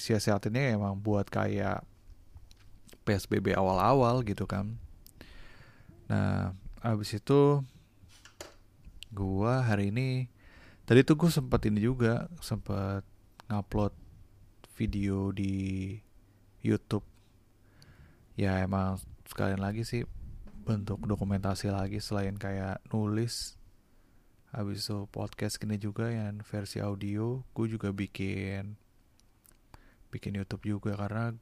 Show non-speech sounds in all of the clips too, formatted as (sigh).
disiasatinnya emang buat kayak PSBB awal-awal gitu kan. Nah, abis itu gua hari ini tadi tuh gue sempet ini juga sempet ngupload video di YouTube. Ya emang sekalian lagi sih bentuk dokumentasi lagi selain kayak nulis habis itu podcast gini juga yang versi audio gue juga bikin bikin YouTube juga karena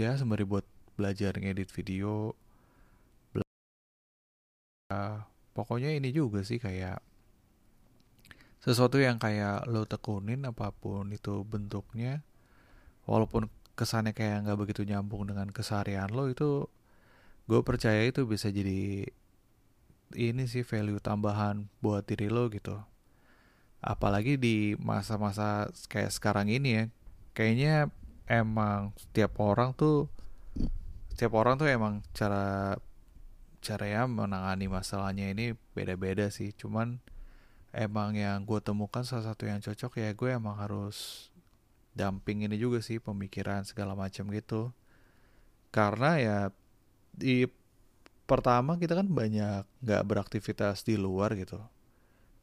ya sembari buat belajar ngedit video bela pokoknya ini juga sih kayak sesuatu yang kayak lo tekunin apa pun itu bentuknya walaupun kesannya kayak nggak begitu nyambung dengan keseharian lo itu gue percaya itu bisa jadi ini sih value tambahan buat diri lo gitu. Apalagi di masa-masa kayak sekarang ini ya kayaknya emang setiap orang tuh setiap orang tuh emang cara cara ya menangani masalahnya ini beda-beda sih. Cuman emang yang gue temukan salah satu yang cocok ya gue emang harus damping ini juga sih pemikiran segala macam gitu. Karena ya di pertama kita kan banyak nggak beraktivitas di luar gitu.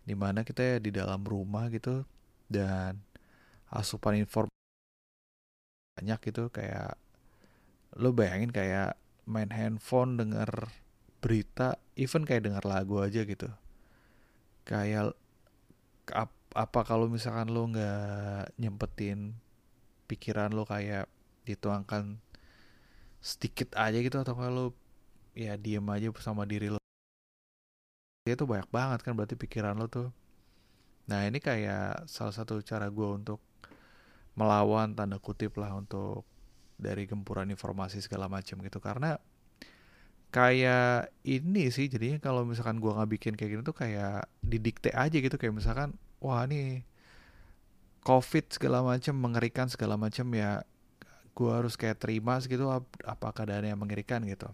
Di mana kita ya di dalam rumah gitu dan asupan informasi banyak gitu kayak lo bayangin kayak main handphone denger berita even kayak denger lagu aja gitu. Kayak ap, apa kalau misalkan lo nggak nyempetin pikiran lo kayak dituangkan sedikit aja gitu atau kalau ya diem aja sama diri lo. Itu banyak banget kan berarti pikiran lo tuh. Nah ini kayak salah satu cara gue untuk melawan tanda kutip lah untuk dari gempuran informasi segala macam gitu. Karena kayak ini sih jadinya kalau misalkan gue nggak bikin kayak gini tuh kayak didikte aja gitu. Kayak misalkan wah nih covid segala macam mengerikan segala macam ya gue harus kayak terima segitu apa keadaan yang mengerikan gitu.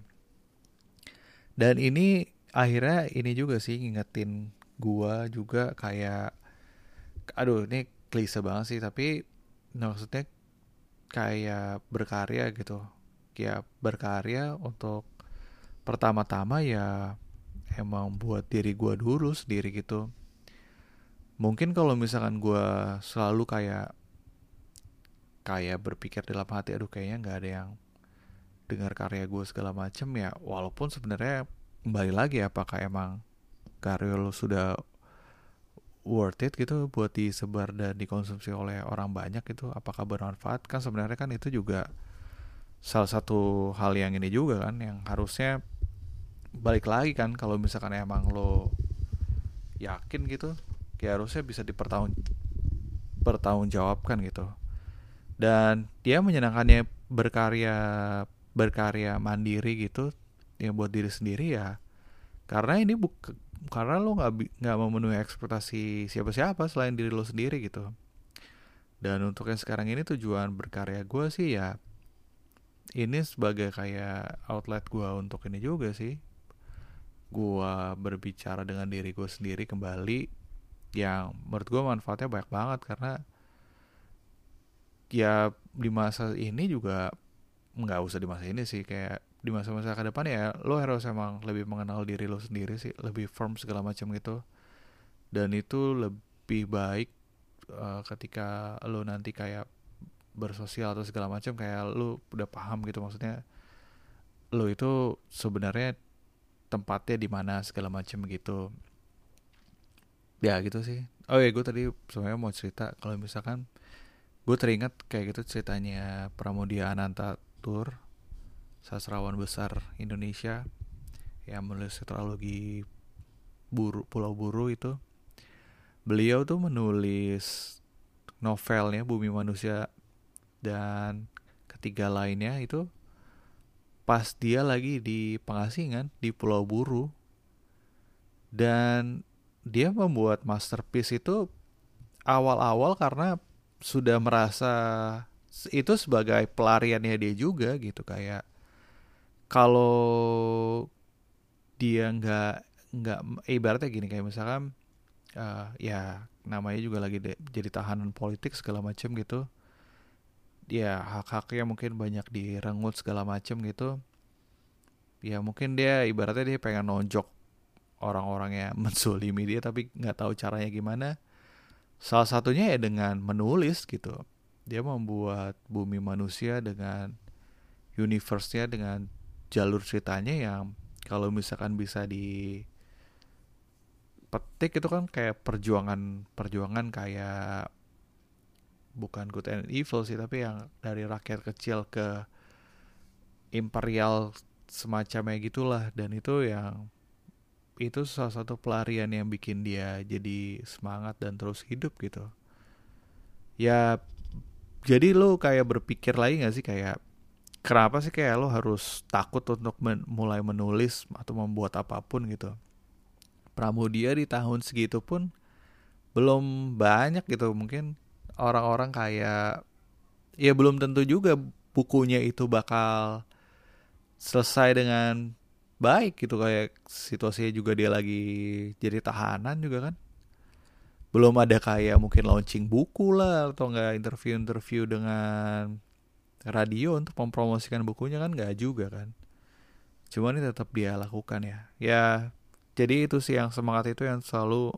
Dan ini akhirnya ini juga sih ngingetin gua juga kayak aduh ini klise banget sih tapi maksudnya kayak berkarya gitu. Ya berkarya untuk pertama-tama ya emang buat diri gua dulu sendiri gitu. Mungkin kalau misalkan gua selalu kayak kayak berpikir dalam hati aduh kayaknya nggak ada yang dengar karya gue segala macem ya walaupun sebenarnya kembali lagi apakah emang karya lo sudah worth it gitu buat disebar dan dikonsumsi oleh orang banyak itu apakah bermanfaat? Kan sebenarnya kan itu juga salah satu hal yang ini juga kan yang harusnya balik lagi kan kalau misalkan emang lo yakin gitu ya harusnya bisa dipertahun jawabkan gitu. Dan dia menyenangkannya berkarya berkarya mandiri gitu yang buat diri sendiri ya. Karena ini buk karena lo nggak nggak memenuhi ekspektasi siapa-siapa selain diri lo sendiri gitu. Dan untuk yang sekarang ini tujuan berkarya gue sih ya ini sebagai kayak outlet gue untuk ini juga sih. Gue berbicara dengan diri gue sendiri kembali yang menurut gue manfaatnya banyak banget karena ya di masa ini juga nggak usah di masa ini sih kayak di masa-masa ke depan ya lo harus emang lebih mengenal diri lo sendiri sih lebih firm segala macam gitu. Dan itu lebih baik uh, ketika lo nanti kayak bersosial atau segala macam kayak lo udah paham gitu maksudnya lo itu sebenarnya tempatnya di mana segala macam gitu. Ya gitu sih. Oh ya gue tadi sebenarnya mau cerita kalau misalkan gue teringat kayak gitu ceritanya Pramudia Ananta Tour sastrawan besar Indonesia yang menulis tetralogi buru Pulau Buru itu. Beliau tuh menulis novelnya Bumi Manusia dan ketiga lainnya itu pas dia lagi di pengasingan di Pulau Buru. Dan dia membuat masterpiece itu awal-awal karena sudah merasa itu sebagai pelariannya dia juga gitu kayak kalau dia nggak nggak ibaratnya gini kayak misalkan uh, ya namanya juga lagi de, jadi tahanan politik segala macam gitu. Ya hak-haknya mungkin banyak direnggut segala macem gitu. Ya mungkin dia ibaratnya dia pengen nonjok orang-orang yang (laughs) mensulimi dia tapi nggak tahu caranya gimana. Salah satunya ya dengan menulis gitu dia membuat bumi manusia dengan universe-nya dengan jalur ceritanya yang kalau misalkan bisa di petik itu kan kayak perjuangan perjuangan kayak bukan good and evil sih tapi yang dari rakyat kecil ke imperial semacamnya gitulah. Dan itu yang itu salah satu pelarian yang bikin dia jadi semangat dan terus hidup gitu. Ya jadi lo kayak berpikir lagi gak sih? Kayak kenapa sih kayak lo harus takut untuk men mulai menulis atau membuat apa pun gitu? Pramudia di tahun segitu pun belum banyak gitu. Mungkin orang-orang kayak ya belum tentu juga bukunya itu bakal selesai dengan baik gitu. Kayak situasinya juga dia lagi jadi tahanan juga kan belum ada kayak mungkin launching buku lah atau enggak interview-interview dengan radio untuk mempromosikan bukunya kan nggak juga kan. Cuman ini tetap dia lakukan ya. Ya jadi itu sih yang semangat itu yang selalu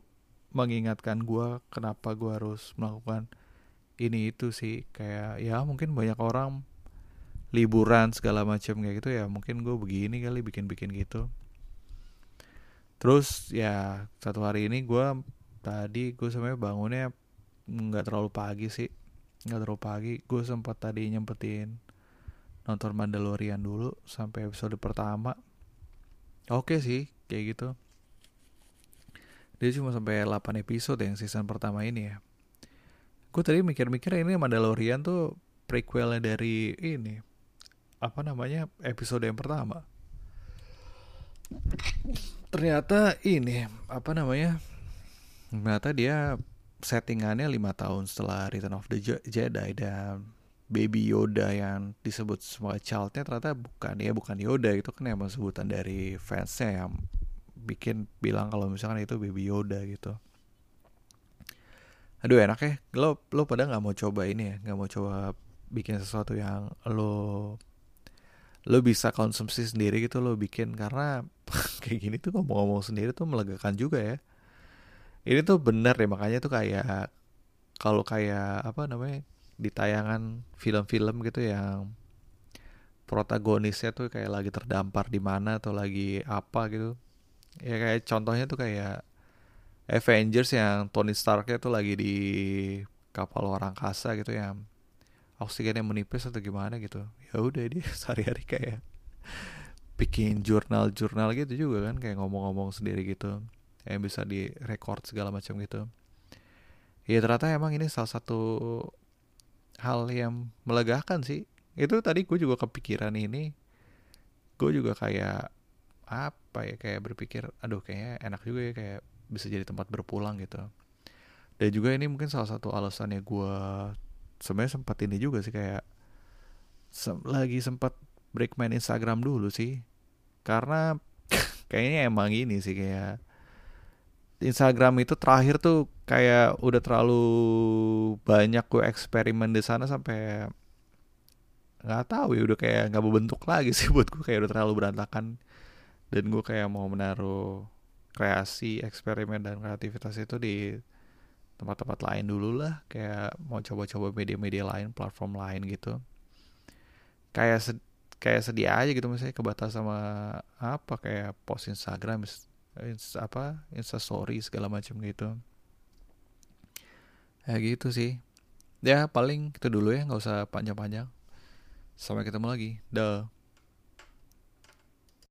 mengingatkan gue kenapa gue harus melakukan ini itu sih. Kayak ya mungkin banyak orang liburan segala macam kayak gitu ya mungkin gue begini kali bikin-bikin gitu. Terus ya satu hari ini gue tadi gue sebenarnya bangunnya nggak terlalu pagi sih. Nggak terlalu pagi. Gue sempat tadi nyempetin nonton Mandalorian dulu sampai episode pertama. Oke sih kayak gitu. Dia cuma sampai 8 episode yang season pertama ini ya. Gue tadi mikir-mikir ini Mandalorian tuh prequelnya dari ini apa namanya episode yang pertama. Ternyata ini apa namanya ternyata dia settingannya lima tahun setelah Return of the Jedi dan Baby Yoda yang disebut semua childnya ternyata bukan ya bukan Yoda itu kan emang sebutan dari fansnya yang bikin bilang kalau misalkan itu Baby Yoda gitu. Aduh enak ya. Lo lo pada nggak mau coba ini ya nggak mau coba bikin sesuatu yang lo lo bisa konsumsi sendiri gitu lo bikin. Karena (laughs) kayak gini tuh ngomong-ngomong sendiri tuh melegakan juga ya ini tuh bener ya makanya tuh kayak kalau kayak apa namanya di tayangan film-film gitu yang protagonisnya tuh kayak lagi terdampar di mana atau lagi apa gitu. Ya kayak contohnya tuh kayak Avengers yang Tony Starknya tuh lagi di kapal luar angkasa gitu ya oksigennya menipis atau gimana gitu. Ya udah dia (laughs) sehari-hari kayak bikin jurnal-jurnal gitu juga kan kayak ngomong-ngomong sendiri gitu yang bisa direkord segala macam gitu. Ya ternyata emang ini salah satu hal yang melegakan sih. Itu tadi gue juga kepikiran ini. Gue juga kayak apa ya kayak berpikir aduh kayaknya enak juga ya kayak bisa jadi tempat berpulang gitu. Dan juga ini mungkin salah satu alasannya gue sebenarnya sempat ini juga sih kayak se lagi sempat break main Instagram dulu sih. Karena (laughs) kayaknya emang ini sih kayak Instagram itu terakhir tuh kayak udah terlalu banyak gue eksperimen di sana sampai nggak tahu ya udah kayak nggak berbentuk lagi (laughs) sih buat gue kayak udah terlalu berantakan. Dan gue kayak mau menaruh kreasi, eksperimen dan kreativitas itu di tempat-tempat lain dulu lah. Kayak mau coba-coba media-media lain platform lain gitu. Kayak sed kayak sedih aja gitu misalnya kebatas sama apa kayak post Instagram ins apa Insta Story segala macam gitu. Ya gitu sih. Ya paling itu dulu ya nggak usah panjang-panjang. Sampai ketemu lagi. Dah